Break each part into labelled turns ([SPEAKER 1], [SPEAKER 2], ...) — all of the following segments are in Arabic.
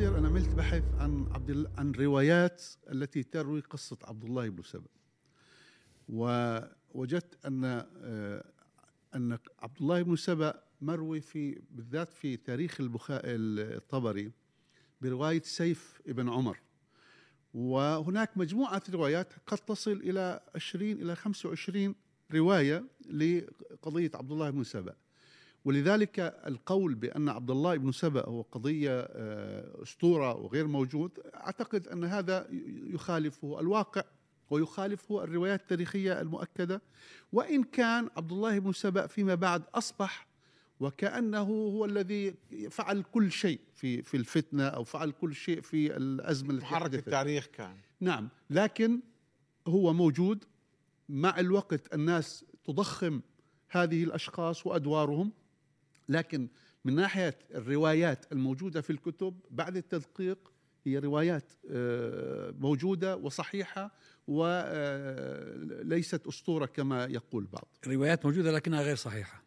[SPEAKER 1] الماجستير أنا عملت بحث عن عبد عن روايات التي تروي قصة عبد الله بن سبأ. ووجدت أن آه، أن عبد الله بن سبأ مروي في بالذات في تاريخ البخاري الطبري برواية سيف ابن عمر. وهناك مجموعة روايات قد تصل إلى 20 إلى 25 رواية لقضية عبد الله بن سبأ. ولذلك القول بأن عبد الله بن سبأ هو قضية آه، أسطورة وغير موجود أعتقد أن هذا يخالفه الواقع ويخالفه الروايات التاريخية المؤكدة. وإن كان عبد الله بن سبأ فيما بعد أصبح وكأنه هو الذي فعل كل شيء في في الفتنة أو فعل كل شيء في الأزمة التي
[SPEAKER 2] محرك التاريخ كان.
[SPEAKER 1] نعم لكن هو موجود مع الوقت الناس تضخم هذه الأشخاص وأدوارهم. لكن من ناحية الروايات الموجودة في الكتب بعد التدقيق هي روايات آه، موجودة وصحيحة وليست أسطورة كما يقول البعض
[SPEAKER 3] روايات موجودة لكنها غير صحيحة.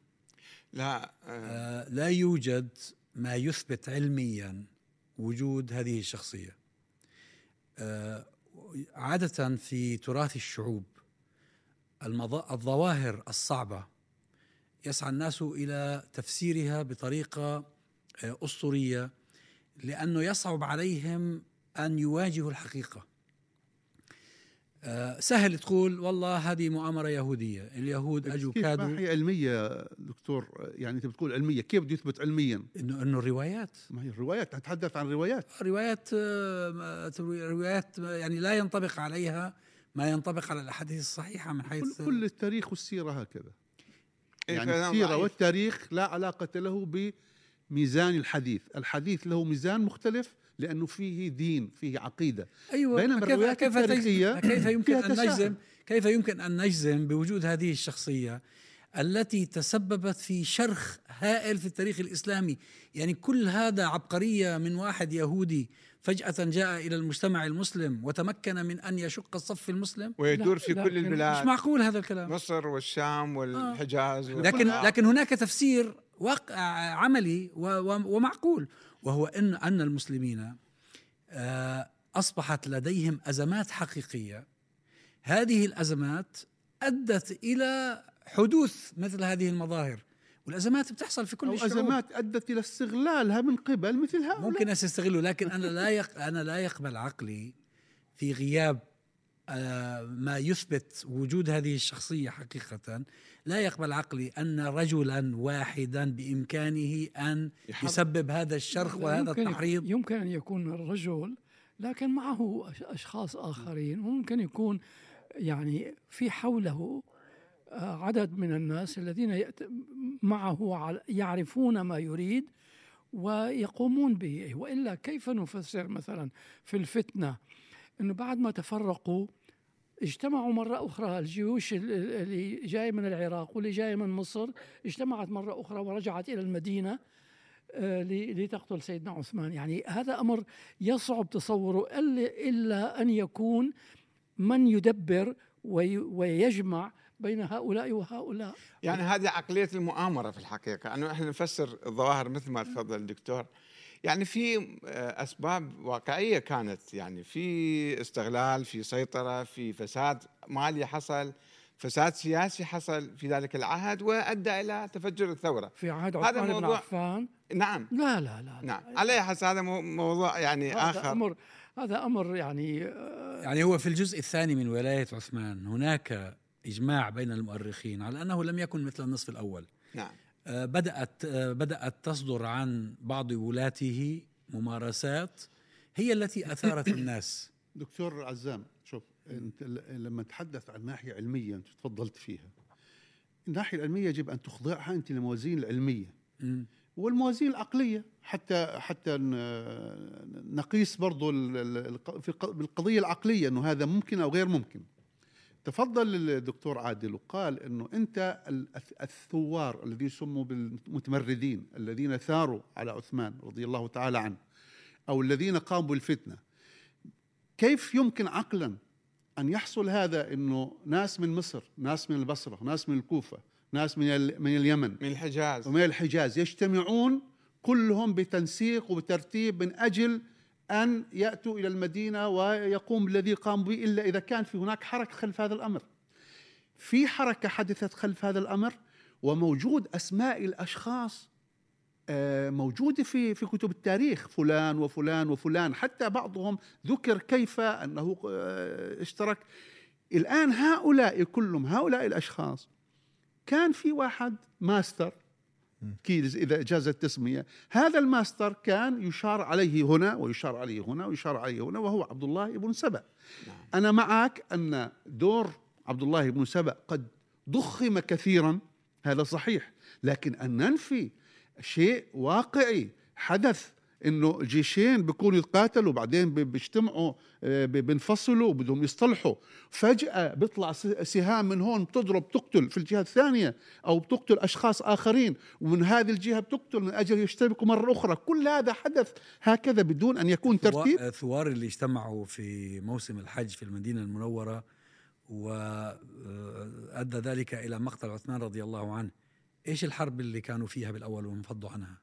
[SPEAKER 2] لا آه،
[SPEAKER 3] آه، لا يوجد ما يثبت علميا وجود هذه الشخصية. آه، عادة في تراث الشعوب الظواهر الصعبة يسعى الناس إلى تفسيرها بطريقة آه، أسطورية لأنه يصعب عليهم أن يواجهوا الحقيقة. آه، سهل تقول والله هذه مؤامرة يهودية اليهود أجوا
[SPEAKER 1] كيف؟
[SPEAKER 3] كادوا.
[SPEAKER 1] ما هي علمية دكتور؟ يعني أنت بتقول علمية كيف بده يثبت علميا؟
[SPEAKER 3] انه إنه الروايات.
[SPEAKER 1] ما هي الروايات نتحدث عن روايات.
[SPEAKER 3] روايات آه، روايات يعني لا ينطبق عليها ما ينطبق على الأحاديث الصحيحة من حيث
[SPEAKER 1] كل التاريخ والسيرة هكذا. يعني
[SPEAKER 2] فعلاً
[SPEAKER 1] السيرة
[SPEAKER 2] ضعيف.
[SPEAKER 1] والتاريخ لا علاقة له بميزان الحديث الحديث له ميزان مختلف لأنه فيه دين فيه عقيدة
[SPEAKER 3] أيوه
[SPEAKER 1] بينما
[SPEAKER 3] كيف
[SPEAKER 1] الروايات
[SPEAKER 3] كيف
[SPEAKER 1] التاريخية
[SPEAKER 3] كيف يمكن
[SPEAKER 1] تساهل.
[SPEAKER 3] نجزم كيف يمكن أن نجزم بوجود هذه الشخصية التي تسببت في شرخ هائل في التاريخ الإسلامي يعني كل هذا عبقرية من واحد يهودي فجأة جاء إلى المجتمع المسلم وتمكن من أن يشق الصف المسلم؟
[SPEAKER 2] ويدور في كل
[SPEAKER 4] كان-
[SPEAKER 3] مش
[SPEAKER 2] البلاد
[SPEAKER 3] معقول هذا الكلام.
[SPEAKER 2] مصر والشام والحجاز
[SPEAKER 3] لكن
[SPEAKER 2] وكلها.
[SPEAKER 3] لكن هناك تفسير واقع عملي ومعقول وهو ان أن المسلمين آه، أصبحت لديهم أزمات حقيقية. هذه الأزمات أدت إلى حدوث مثل هذه المظاهر. والأزمات بتحصل في كل
[SPEAKER 1] أو
[SPEAKER 3] الشعوب.
[SPEAKER 1] أزمات أدت إلى استغلالها من قبل مثل هؤلاء
[SPEAKER 3] ممكن يستغلوا لكن أنا لا يق... أنا لا يقبل عقلي في غياب آه، ما يثبت وجود هذه الشخصية حقيقة. لا يقبل عقلي أن رجلا واحدا بإمكانه
[SPEAKER 2] أن.
[SPEAKER 3] يسبب هذا الشرخ وهذا
[SPEAKER 4] يمكن
[SPEAKER 3] التحريض.
[SPEAKER 4] يمكن أن يكون الرجل لكن معه أش- أشخاص آخرين وممكن يكون يعني في حوله عدد من الناس الذين معه يعرفون ما يريد ويقومون به. وإلا كيف نفسر مثلا في الفتنة؟ إنه بعد ما تفرقوا اجتمعوا مرة أخرى. الجيوش ال- ال- اللي جاية من العراق واللي جاية من مصر اجتمعت مرة أخرى ورجعت إلى المدينة آه، لتقتل سيدنا عثمان. يعني هذا أمر يصعب تصوره إلا, أن يكون من يدبر وي- ويجمع بين هؤلاء وهؤلاء.
[SPEAKER 2] يعني هذه عقلية المؤامرة في الحقيقة. انه إحنا نفسر الظواهر مثل ما تفضل الدكتور. يعني في آه، أسباب واقعية كانت. يعني في استغلال في سيطرة في فساد مالي حصل فساد سياسي حصل في ذلك العهد وأدى إلى تفجر الثورة.
[SPEAKER 4] في عهد
[SPEAKER 2] هذا
[SPEAKER 4] عثمان بن
[SPEAKER 2] موضوع-
[SPEAKER 4] عفان؟
[SPEAKER 2] نعم.
[SPEAKER 4] لا لا لا, لا.
[SPEAKER 2] نعم. على أي حس هذا مو- موضوع يعني
[SPEAKER 4] هذا
[SPEAKER 2] آخر؟
[SPEAKER 4] أمر هذا أمر يعني آه،
[SPEAKER 3] يعني هو في الجزء الثاني من ولاية عثمان هناك إجماع بين المؤرخين على أنه لم يكن مثل النصف الأول.
[SPEAKER 2] نعم.
[SPEAKER 3] آه، بدأت آه، بدأت تصدر عن بعض ولاته ممارسات هي التي أثارت الناس.
[SPEAKER 1] دكتور عزام شوف أنت لما تحدث عن ناحية علمية أنت تفضلت فيها. الناحية العلمية يجب أن تخضعها أنت للموازين العلمية. والموازين العقلية حتى حتى نقيس برضو بالقضية العقلية أنه هذا ممكن أو غير ممكن. تفضل الدكتور عادل وقال ال- الث- الثوار الذين يسموا بالمتمردين الذين ثاروا على عثمان رضي الله تعالى عنه أو الذين قاموا بالفتنة. كيف يمكن عقلا أن يحصل هذا أنه ناس من مصر ناس من البصرة ناس من الكوفة ناس من من اليمن؟
[SPEAKER 2] من الحجاز.
[SPEAKER 1] ومن الحجاز. يجتمعون كلهم بتنسيق وبترتيب من أجل أن يأتوا إلى المدينة ويقوم بالذي قام به إلا إذا كان في هناك حركة خلف هذا الأمر. في حركة حدثت خلف هذا الأمر وموجود أسماء الأشخاص آه، موجودة في في كتب التاريخ. فلان وفلان وفلان. حتى بعضهم ذكر كيف أنه آه، اشترك. الآن هؤلاء كلهم هؤلاء الأشخاص كان في واحد master keys إذا جاز التسمية هذا الماستر كان يشار عليه هنا ويشار عليه هنا ويشار عليه هنا وهو عبد الله بن سبأ.
[SPEAKER 2] نعم.
[SPEAKER 1] أنا معك أن دور عبد الله بن سبأ قد ضخم كثيرا هذا صحيح لكن أن ننفي شيء واقعي حدث إنه جيشين بيكونوا يتقاتلوا بعدين بي- بيجتمعوا آه، بي- بينفصلوا وبدهم يصطلحوا. فجأة بيطلع سهام من هون بتضرب تقتل في الجهة الثانية أو بتقتل أشخاص آخرين ومن هذه الجهة بتقتل من أجل يشتبكوا مرة أخرى. كل هذا حدث هكذا بدون أن يكون ترتيب.
[SPEAKER 3] ثوا- ثوار اللي اجتمعوا في موسم الحج في المدينة المنورة وأدى ذلك إلى مقتل عثمان رضي الله عنه. إيش الحرب اللي كانوا فيها بالأول وانفضوا عنها؟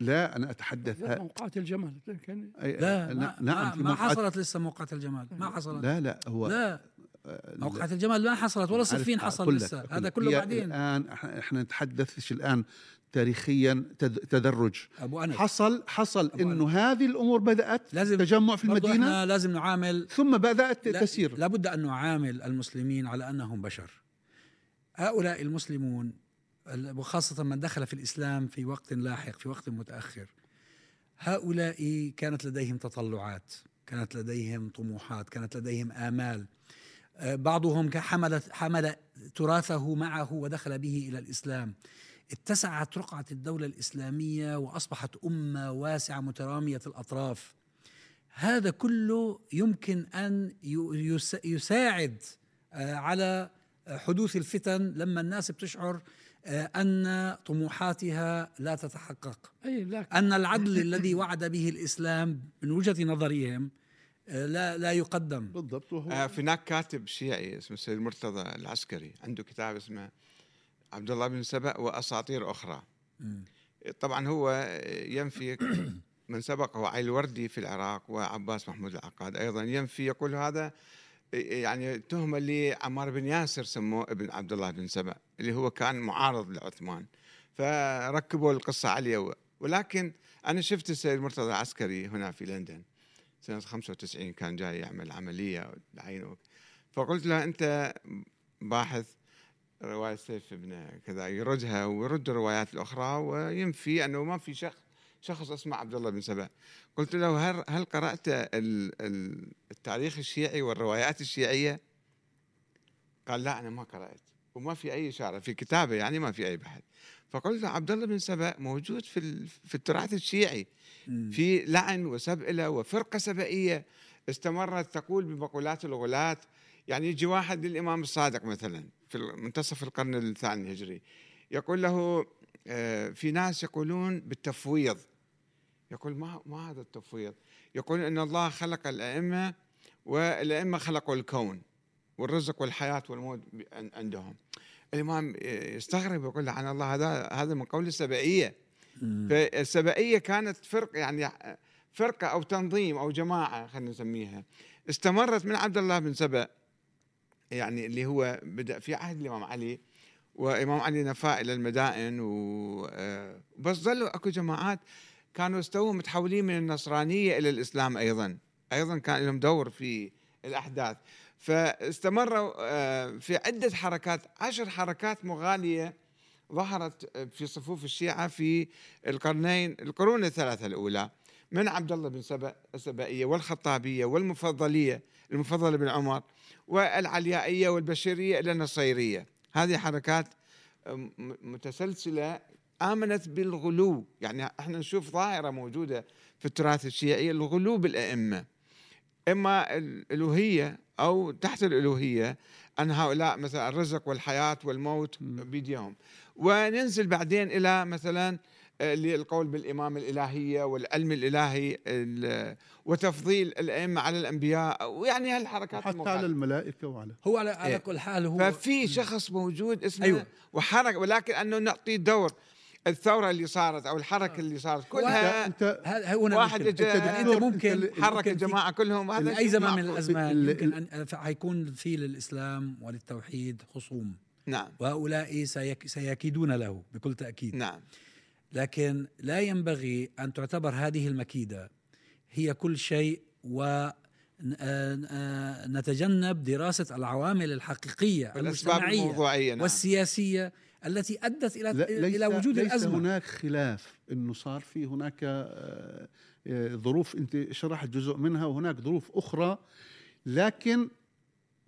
[SPEAKER 1] لا أنا أتحدث. ها-
[SPEAKER 4] موقعات الجمل كان
[SPEAKER 1] أي-
[SPEAKER 3] لا ما,
[SPEAKER 1] نعم
[SPEAKER 3] ما,
[SPEAKER 1] في
[SPEAKER 3] ما
[SPEAKER 1] موقعات-
[SPEAKER 3] حصلت لسه موقعة الجمال. ما حصلت.
[SPEAKER 1] لا لا هو
[SPEAKER 3] لا.
[SPEAKER 1] آه،
[SPEAKER 3] موقعة الجمال ما حصلت ولا صفين حصل لسه. هذا. كله بعدين.
[SPEAKER 1] الآن إحنا- إحنا نتحدث الآن؟ تاريخيا تد- تدرج.
[SPEAKER 3] أبو أنس.
[SPEAKER 1] حصل حصل
[SPEAKER 3] أبو
[SPEAKER 1] إنه هذه الأمور بدأت
[SPEAKER 3] لازم
[SPEAKER 1] تجمع في المدينة؟
[SPEAKER 3] إحنا لازم نعامل
[SPEAKER 1] ثم بدأت
[SPEAKER 3] لا-
[SPEAKER 1] تسير.
[SPEAKER 3] لابد أن نعامل المسلمين على أنهم بشر. هؤلاء المسلمون وخاصة من دخل في الإسلام في وقت لاحق في وقت متأخر. هؤلاء كانت لديهم تطلعات كانت لديهم طموحات كانت لديهم آمال. آه، بعضهم حمل حمل تراثه معه ودخل به إلى الإسلام. اتسعت رقعة الدولة الإسلامية وأصبحت أمة واسعة مترامية الأطراف. هذا كله يمكن يس- يساعد آه، على حدوث الفتن لما الناس بتشعر أن طموحاتها لا تتحقق.
[SPEAKER 4] أي لكن
[SPEAKER 3] أن العدل الذي وعد به الإسلام من وجهة نظرهم آه، لا لا يقدم.
[SPEAKER 1] بالضبط وهو
[SPEAKER 2] آه، في هناك كاتب شيعي اسمه السيد مرتضى العسكري عنده كتاب اسمه عبد الله بن سبأ وأساطير أخرى.
[SPEAKER 3] مم.
[SPEAKER 2] طبعا هو ينفي من سبقه علي الوردي في العراق وعباس محمود العقاد أيضا ينفي يقول هذا يعني تهمة لعمار بن ياسر سموه ابن عبد الله بن سبأ اللي هو كان معارض لعثمان فركبوا القصة عليه ولكن أنا شفت السيد مرتضى العسكري هنا في لندن سنة 95 كان جاي يعمل عملية لعينه. فقلت له أنت باحث رواية سيف ابن كذا يردها ويرد الروايات الأخرى وينفي أنه ما في شخص شخص اسمه عبد الله بن سبأ. قلت له هل, هل قرأت ال- ال- التاريخ الشيعي والروايات الشيعية؟ قال لا أنا ما قرأت وما في أي إشارة في كتابة يعني ما في أي بحث. فقلت له عبد الله بن سبأ موجود في في التراث الشيعي. في لعن وسبئلة وفرقة سبئية استمرت تقول بمقولات الغلاة. يعني يجي واحد للإمام الصادق مثلا في منتصف القرن الثاني الهجري يقول له في ناس يقولون بالتفويض. يقول ما ما هذا التفويض؟ يقول إن الله خلق الأئمة والأئمة خلقوا الكون والرزق والحياة والموت عن- عندهم. الإمام يستغرب يقول لعن الله هذا هذا من قول السبائيه. فالسبائيه كانت فرق يعني فرقة أو تنظيم أو جماعة خلينا نسميها. استمرت من عبد الله بن سبأ يعني اللي هو بدأ في عهد الإمام علي. وإمام علي نفى إلى المدائن و آه، ظلوا أكو جماعات كانوا استووا متحولين من النصرانية إلى الإسلام أيضا. أيضا كان لهم دور في الأحداث. فاستمروا آه، في عدة حركات عشر حركات مغالية ظهرت في صفوف الشيعة في القرنين القرون الثلاثة الأولى من عبد الله بن سبأ السبائية والخطابية والمفضلية المفضلة بن عمر والعليائية والبشيرية إلى النصيرية. هذه حركات متسلسلة آمنت بالغلو. يعني إحنا نشوف ظاهرة موجودة في التراث الشيعي الغلو بالأئمة. إما الألوهية أو تحت الألوهية أن هؤلاء مثلا الرزق والحياة والموت بيديهم. وننزل بعدين إلى مثلا للقول بالامامه الإلهية والعلم الإلهي ال- وتفضيل الأئمة على الأنبياء ويعني هالحركات
[SPEAKER 1] حتى
[SPEAKER 2] المغالية.
[SPEAKER 1] على الملائكة وعلى.
[SPEAKER 3] هو على على
[SPEAKER 2] إيه.
[SPEAKER 3] كل حال هو
[SPEAKER 2] ففي شخص موجود اسمه
[SPEAKER 3] أيوة.
[SPEAKER 2] وحركه ولكن أنه نعطيه دور الثورة اللي صارت أو الحركة اللي صارت كلها
[SPEAKER 3] أنت هنا
[SPEAKER 2] واحد
[SPEAKER 3] أنت
[SPEAKER 1] دكتور،
[SPEAKER 3] ممكن
[SPEAKER 2] حرك الجماعه كلهم هذا أي
[SPEAKER 3] زمان من. الأزمان
[SPEAKER 1] ال-
[SPEAKER 3] يمكن أن حيكون في للاسلام وللتوحيد خصوم.
[SPEAKER 2] نعم.
[SPEAKER 3] وهؤلاء سيك سيكيدون له بكل تأكيد.
[SPEAKER 2] نعم.
[SPEAKER 3] لكن لا ينبغي أن تعتبر هذه المكيدة. هي كل شيء ونتجنب دراسة العوامل الحقيقية
[SPEAKER 2] والاسباب
[SPEAKER 3] المجتمعية
[SPEAKER 2] الموضوعيه نعم.
[SPEAKER 3] والسياسية التي أدت إلى
[SPEAKER 1] لا- ليس
[SPEAKER 3] إلى وجود
[SPEAKER 1] ليس
[SPEAKER 3] الأزمة.
[SPEAKER 1] هناك خلاف. إنه صار في هناك ظروف أنت شرحت جزء منها وهناك ظروف أخرى. لكن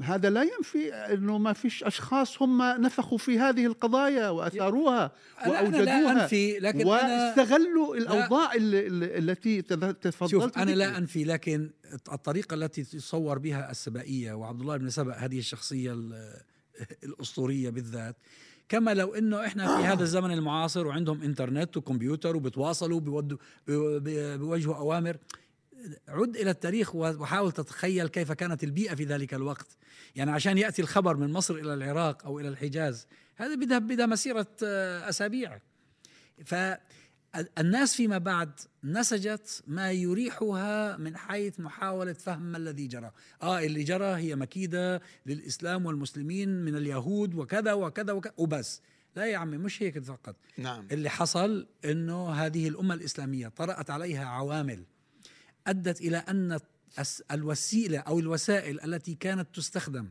[SPEAKER 1] هذا لا ينفي إنه ما فيش أشخاص هم نفخوا في هذه القضايا وأثاروها
[SPEAKER 3] أنا- أنا لا
[SPEAKER 1] وأوجدوها
[SPEAKER 3] أنفي لكن أنا
[SPEAKER 1] واستغلوا الأوضاع اللي- اللي- التي تفضلت
[SPEAKER 3] شوف أنا لا. أنفي لكن الطريقة التي تصور بها السبائية وعبد الله بن سبأ هذه الشخصية ال- الأسطورية بالذات كما لو إنه إحنا في هذا الزمن المعاصر وعندهم إنترنت وكمبيوتر وبتواصلوا بيودوا بيوجهوا أوامر عد إلى التاريخ وحاول تتخيل كيف كانت البيئة في ذلك الوقت. يعني عشان يأتي الخبر من مصر إلى العراق أو إلى الحجاز هذا بدها بدها مسيرة آه، أسابيع. فالناس فيما بعد نسجت ما يريحها من حيث محاولة فهم ما الذي جرى. آه اللي جرى هي مكيدة للإسلام والمسلمين من اليهود وكذا وكذا وكذا وبس. لا يا عمي مش هيك فقط.
[SPEAKER 2] نعم.
[SPEAKER 3] اللي حصل إنه هذه الأمة الإسلامية طرأت عليها عوامل. أدت إلى أن الوسيلة أو الوسائل التي كانت تستخدم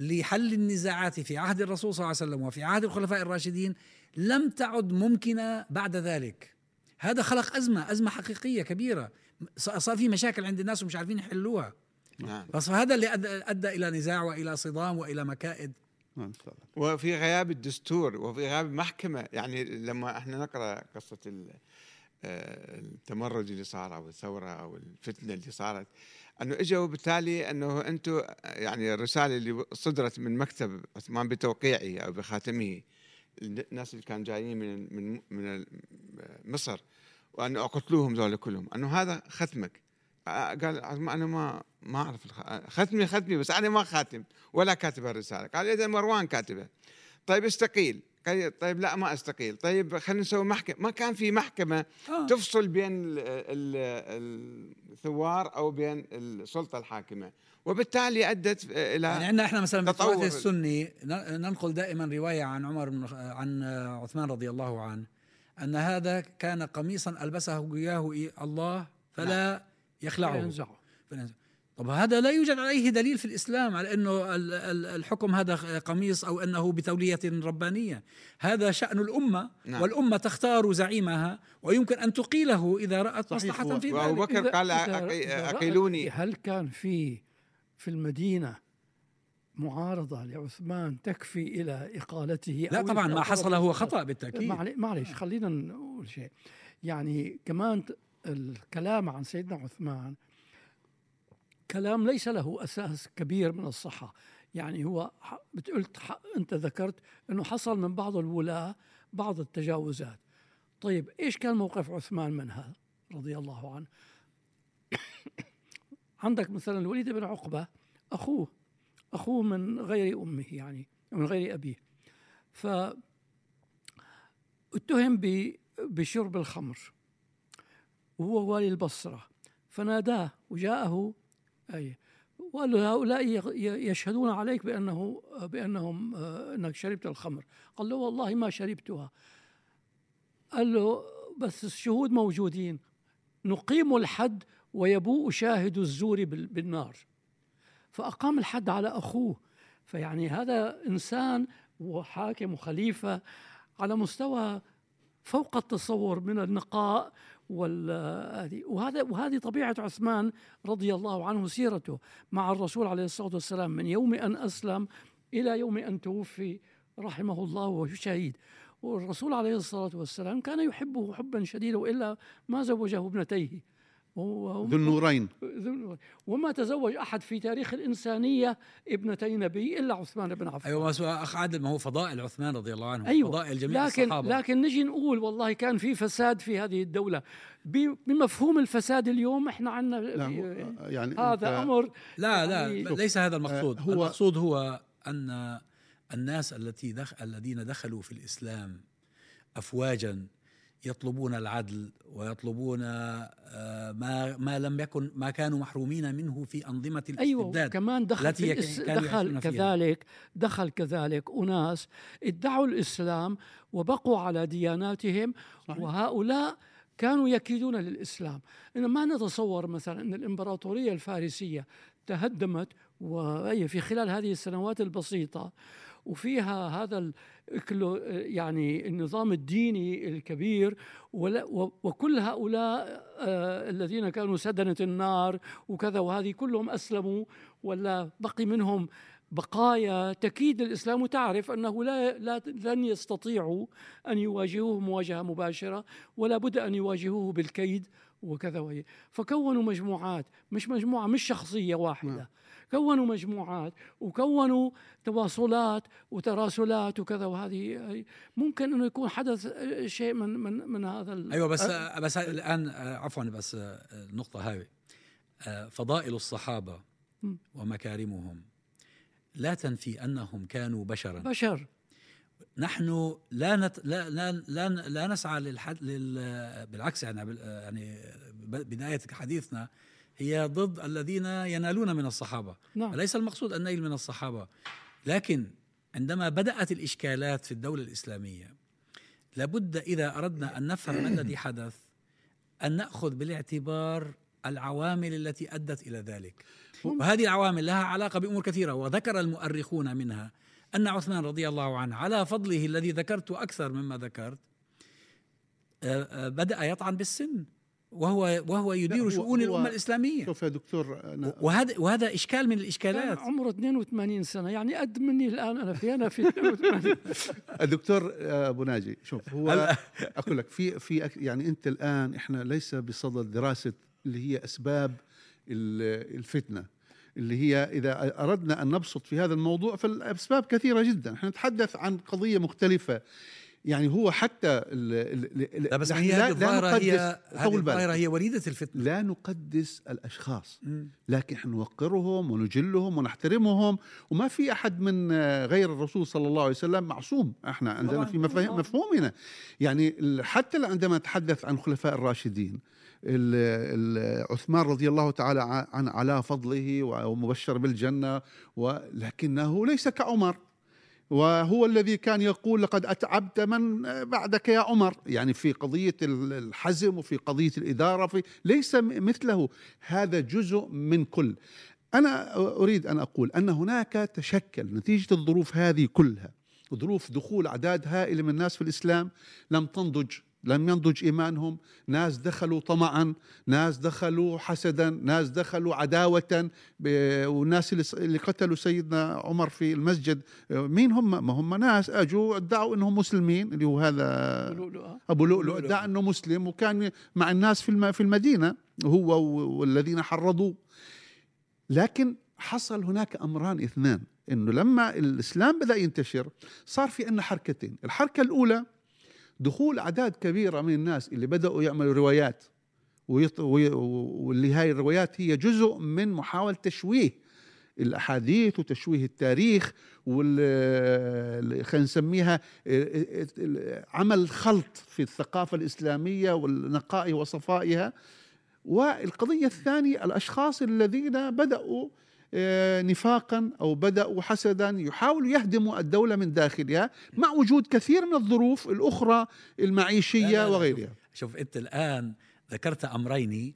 [SPEAKER 3] لحل النزاعات في عهد الرسول صلى الله عليه وسلم وفي عهد الخلفاء الراشدين لم تعد ممكنة بعد ذلك. هذا خلق أزمة أزمة حقيقية كبيرة. صار في مشاكل عند الناس ومش عارفين يحلوها.
[SPEAKER 2] نعم.
[SPEAKER 3] بس هذا اللي أدى, أدى إلى نزاع وإلى صدام وإلى مكائد.
[SPEAKER 1] نعم،.
[SPEAKER 2] وفي غياب الدستور وفي غياب محكمة يعني لما إحنا نقرأ قصة ال- آه، التمرد اللي صار أو الثورة أو الفتنة اللي صارت. أنه إجوا وبالتالي أنه أنتم يعني الرسالة اللي صدرت من مكتب عثمان بتوقيعه أو بخاتمه الناس اللي كانوا جايين من من من مصر وأنه أقتلوهم ذولا كلهم. أنه هذا ختمك. قال أنا ما ما الخ- ختمي ختمي بس أنا ما خاتم ولا كاتب الرسالة قال إذا مروان كاتبه. طيب استقيل. طيب لا ما أستقيل. طيب خلينا نسوي محكمة. ما كان في محكمة
[SPEAKER 3] آه.
[SPEAKER 2] تفصل بين ال- ال- الثوار أو بين السلطة الحاكمة. وبالتالي أدت إلى
[SPEAKER 3] يعني عندنا إحنا مثلا. بالتراث السني ن- ننقل دائما رواية عن عمر بن عن عثمان رضي الله عنه أن هذا كان قميصا ألبسه اياه الله فلا يخلعه.
[SPEAKER 4] ينزعه.
[SPEAKER 3] فلا- طب هذا لا يوجد عليه دليل في الإسلام على ال- الحكم هذا قميص أو أنه بتولية ربانية هذا شأن الأمة
[SPEAKER 2] نعم.
[SPEAKER 3] والأمة تختار زعيمها ويمكن أن تقيله إذا رأت
[SPEAKER 1] صحيح.
[SPEAKER 3] مصلحة في
[SPEAKER 2] وأبو
[SPEAKER 3] ذلك
[SPEAKER 2] بكر
[SPEAKER 4] إذا-
[SPEAKER 2] قال
[SPEAKER 4] إذا-
[SPEAKER 2] أقي-
[SPEAKER 4] إذا رأت-
[SPEAKER 2] أقيلوني.
[SPEAKER 4] هل كان في في المدينة معارضة لعثمان تكفي إلى إقالته
[SPEAKER 3] لا
[SPEAKER 4] أو
[SPEAKER 3] طبعا ما حصل هو بالتأكيد
[SPEAKER 4] معلي- معلش خلينا نقول شيء يعني كمان الكلام عن سيدنا عثمان كلام ليس له أساس كبير من الصحة. يعني هو ح- قلت ح- أنت ذكرت إنه حصل من بعض الولاة بعض التجاوزات. طيب إيش كان موقف عثمان منها رضي الله عنه؟ عندك مثلا الوليد بن عقبة أخوه أخوه من غير أمه يعني من غير أبيه. ف اتهم بشرب الخمر وهو والي البصرة. فناداه وجاءه أي. وقال له هؤلاء يشهدون عليك بأنه بأنهم آه، أنك شربت الخمر. قال له والله ما شربتها. قال له بس الشهود موجودين. نقيم الحد ويبوء شاهد الزور بال- بالنار. فأقام الحد على أخوه. فيعني هذا إنسان وحاكم وخليفة على مستوى فوق التصور من النقاء وهذا وهذه طبيعة عثمان رضي الله عنه سيرته مع الرسول عليه الصلاة والسلام. من يوم أن أسلم إلى يوم أن توفي رحمه الله وهو شهيد. والرسول عليه الصلاة والسلام كان يحبه حبا شديدا وإلا ما زوجه ابنتيه.
[SPEAKER 1] ذو النورين.
[SPEAKER 4] ذو- وما تزوج أحد في تاريخ الإنسانية ابنتي نبي إلا عثمان بن عفان.
[SPEAKER 3] أيوه بس أخ عادل ما هو فضائل عثمان رضي الله عنه.
[SPEAKER 4] أيوه.
[SPEAKER 3] فضائل جميع
[SPEAKER 4] لكن
[SPEAKER 3] الصحابة.
[SPEAKER 4] لكن نجي نقول والله كان في فساد في هذه الدولة. بمفهوم الفساد اليوم إحنا عندنا
[SPEAKER 1] لا هو- يعني
[SPEAKER 4] هذا أمر
[SPEAKER 3] لا لا
[SPEAKER 4] يعني-
[SPEAKER 3] ليس هذا المقصود.
[SPEAKER 1] آه،
[SPEAKER 3] هو
[SPEAKER 1] هو-
[SPEAKER 3] المقصود هو أن الناس التي دخ... الذين دخلوا في الإسلام افواجا يطلبون العدل ويطلبون آه، ما ما لم يكن ما كانوا محرومين منه في أنظمة
[SPEAKER 4] أيوه
[SPEAKER 3] الاستبداد
[SPEAKER 4] كمان دخل
[SPEAKER 3] التي
[SPEAKER 4] الإس... دخل. كذلك دخل كذلك أناس ادعوا الإسلام وبقوا على دياناتهم
[SPEAKER 1] صحيح.
[SPEAKER 4] وهؤلاء كانوا يكيدون للإسلام إن ما نتصور مثلا إن الإمبراطورية الفارسية تهدمت وهي في خلال هذه السنوات البسيطة وفيها هذا يعني النظام الديني الكبير وكل هؤلاء آه، الذين كانوا سدنة النار وكذا وهذه كلهم أسلموا ولا بقي منهم بقايا. تكيد الإسلام وتعرف أنه لا, لا لن يستطيعوا أن يواجهوه مواجهة مباشرة ولا بد أن يواجهوه بالكيد وكذا. وهي فكونوا مجموعات مش مجموعة مش شخصية واحدة.
[SPEAKER 1] نعم.
[SPEAKER 4] كونوا مجموعات وكونوا تواصلات وتراسلات وكذا وهذه ممكن إنه يكون حدث شيء من من من هذا
[SPEAKER 3] أيوه بس بس الآن عفوا بس النقطة آه، فضائل
[SPEAKER 4] الصحابة.
[SPEAKER 3] ومكارمهم لا تنفي أنهم كانوا بشرا.
[SPEAKER 4] بشر.
[SPEAKER 3] نحن لا نت لا لا لا, لا نسعى للحد لل بالعكس يعني يعني بداية حديثنا هي ضد الذين ينالون من الصحابة.
[SPEAKER 4] نعم.
[SPEAKER 3] ليس المقصود النيل من الصحابة. لكن عندما بدأت الإشكالات في الدولة الإسلامية لابد إذا أردنا أن نفهم ما الذي حدث أن نأخذ بالاعتبار العوامل التي أدت إلى ذلك. وهذه العوامل لها علاقة بأمور كثيرة وذكر المؤرخون منها أن عثمان رضي الله عنه على فضله الذي ذكرت أكثر مما ذكرت آه، آه، بدأ يطعن بالسن. وهو وهو يدير شؤون
[SPEAKER 1] هو-
[SPEAKER 3] الأمة الإسلامية.
[SPEAKER 1] شوف يا دكتور أنا
[SPEAKER 3] وهذا وهذا إشكال من الإشكالات.
[SPEAKER 4] عمره 82 سنة يعني قد مني الآن أنا في أنا في 82
[SPEAKER 1] الدكتور أبو ناجي شوف هو أقول لك في في يعني أنت الآن إحنا ليس بصدد دراسة اللي هي أسباب ال- الفتنة اللي هي إذا أردنا أن نبسط في هذا الموضوع فالأسباب كثيرة جدا. إحنا نتحدث عن قضية مختلفة. يعني هو حتى ال-
[SPEAKER 3] لا بس هي هذه الظاهرة
[SPEAKER 1] نقدس-
[SPEAKER 3] هي هذه. الظاهرة هي وليدة الفتنة
[SPEAKER 1] لا نقدس الأشخاص
[SPEAKER 3] مم.
[SPEAKER 1] لكن إحنا نوقرهم ونجلهم ونحترمهم وما في أحد من غير الرسول صلى الله عليه وسلم معصوم إحنا عندنا. في. مفهومنا يعني حتى عندما نتحدث عن الخلفاء الراشدين ال- ال- عثمان رضي الله تعالى عن على فضله ومبشر بالجنة ولكنه ليس كعمر وهو الذي كان يقول لقد أتعبت من بعدك يا عمر. يعني في قضية الحزم وفي قضية الإدارة في ليس مثله. هذا جزء من كل. أنا أريد أن أقول أن هناك تشكل نتيجة الظروف هذه كلها. ظروف دخول أعداد هائلة من الناس في الإسلام لم تنضج لم ينضج إيمانهم ناس دخلوا طمعا ناس دخلوا حسدا ناس دخلوا عداوة والناس اللي- قتلوا سيدنا عمر في المسجد مين هم ما هم ناس أجوا ادعوا إنهم مسلمين اللي هو هذا. أبو لؤلؤ. ادعى إنه مسلم وكان مع الناس في في المدينة هو والذين حرضوه لكن حصل هناك أمران اثنان إنه لما الإسلام بدأ ينتشر صار في عندنا حركتين الحركة الأولى دخول أعداد كبيرة من الناس اللي بدأوا يعملوا روايات. ويط... وي... واللي هاي الروايات هي جزء من محاولة تشويه الأحاديث وتشويه التاريخ وال خلينا نسميها عمل خلط في الثقافة الإسلامية والنقاء وصفائها. والقضية الثانية الأشخاص الذين بدأوا نفاقا أو بداوا حسدا يحاولوا يهدموا الدولة من داخلها مع وجود كثير من الظروف الأخرى
[SPEAKER 3] لا،
[SPEAKER 1] المعيشيه
[SPEAKER 3] لا، لا،
[SPEAKER 1] وغيرها
[SPEAKER 3] شوف أنت الآن ذكرت أمرين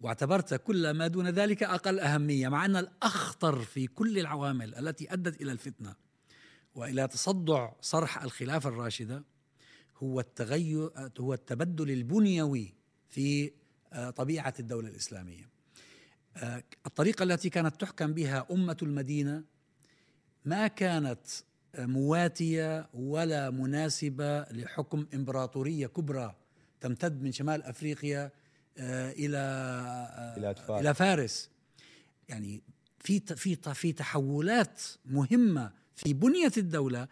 [SPEAKER 3] واعتبرت كل ما دون ذلك أقل أهمية مع أن الأخطر في كل العوامل التي أدت إلى الفتنة وإلى تصدع صرح الخلافة الراشدة هو التغير هو التبدل البنيوي في آه، طبيعة الدولة الإسلامية. آه، الطريقة التي كانت تحكم بها أمة المدينة ما كانت آه، مواتية ولا مناسبة لحكم إمبراطورية كبرى تمتد من شمال أفريقيا آه، إلى آه،
[SPEAKER 5] إلى فارس.
[SPEAKER 3] إلى فارس يعني في في في تحولات مهمة في بنية الدولة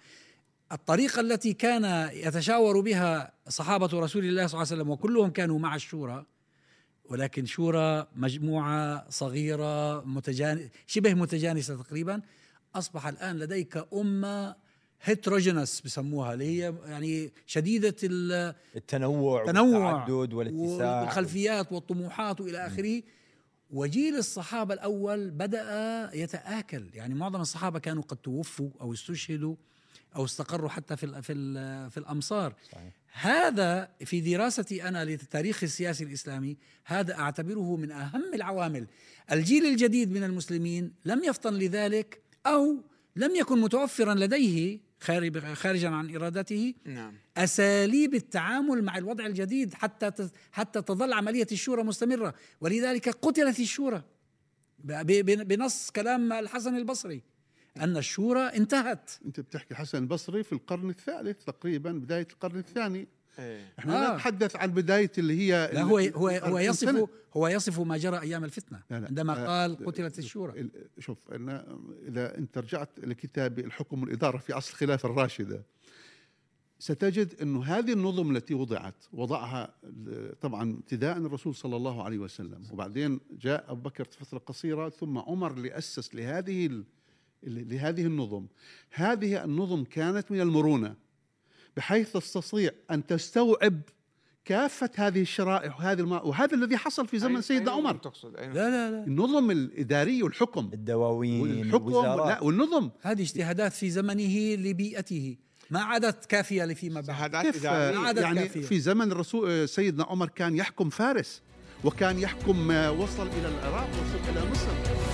[SPEAKER 3] الطريقة التي كان يتشاور بها صحابة رسول الله صلى الله عليه وسلم وكلهم كانوا مع الشورى ولكن شورى مجموعة صغيرة متجان شبه متجانسة تقريبا. أصبح الآن لديك أمة هيتروجينس بسموها اللي هي يعني شديدة ال-
[SPEAKER 5] التنوع
[SPEAKER 3] التنوع
[SPEAKER 5] والتعدد والاتساع.
[SPEAKER 3] والخلفيات والطموحات وإلى آخره. وجيل الصحابة الأول بدأ يتآكل. يعني معظم الصحابة كانوا قد توفوا أو استشهدوا أو استقروا حتى في في في الأمصار.
[SPEAKER 5] صحيح.
[SPEAKER 3] هذا في دراستي أنا للتاريخ السياسي الإسلامي هذا أعتبره من أهم العوامل. الجيل الجديد من المسلمين لم يفطن لذلك أو لم يكن متوفرا لديه خارج- خارجا عن إرادته
[SPEAKER 2] نعم.
[SPEAKER 3] أساليب التعامل مع الوضع الجديد حتى حتى تظل عملية الشورى مستمرة. ولذلك قتلت الشورى بنص كلام الحسن البصري. أن الشورى انتهت
[SPEAKER 1] أنت بتحكي حسن البصري في القرن الثالث تقريبا بداية القرن الثاني
[SPEAKER 2] إيه.
[SPEAKER 1] إحنا لا
[SPEAKER 3] آه.
[SPEAKER 1] نتحدث عن بداية اللي هي
[SPEAKER 3] لا هو هو هو
[SPEAKER 1] 40
[SPEAKER 3] يصف
[SPEAKER 1] سنة.
[SPEAKER 3] هو يصف ما جرى أيام الفتنة
[SPEAKER 1] لا لا.
[SPEAKER 3] عندما
[SPEAKER 1] آه،
[SPEAKER 3] قال قتلت الشورى
[SPEAKER 1] ال- شوف أنا إذا أنت رجعت لكتاب الحكم والإدارة في عصر الخلافة الراشدة ستجد أنه هذه النظم التي وضعت وضعها طبعا ابتداء الرسول صلى الله عليه وسلم وبعدين جاء أبو بكر فترة قصيرة ثم عمر اللي أسس لهذه لهذه النظم. هذه النظم كانت من المرونة بحيث تستطيع أن تستوعب كافة هذه الشرائح وهذه الم... وهذا الذي حصل في زمن
[SPEAKER 2] أي-
[SPEAKER 1] سيدنا
[SPEAKER 2] أي
[SPEAKER 1] عمر.
[SPEAKER 2] تقصد؟ أي؟
[SPEAKER 3] لا لا لا.
[SPEAKER 1] النظم الإدارية والحكم.
[SPEAKER 5] الدواوين
[SPEAKER 1] والحكم
[SPEAKER 5] الوزارات
[SPEAKER 1] لا والنظم.
[SPEAKER 3] هذه اجتهادات في زمنه لبيئته. ما عادت كافية لفيما بعد.
[SPEAKER 1] كيف؟
[SPEAKER 2] إدارية.
[SPEAKER 3] عدد
[SPEAKER 1] يعني
[SPEAKER 3] كافية.
[SPEAKER 1] في زمن الرسول سيدنا عمر كان يحكم فارس وكان يحكم وصل إلى العراق وصل إلى مصر.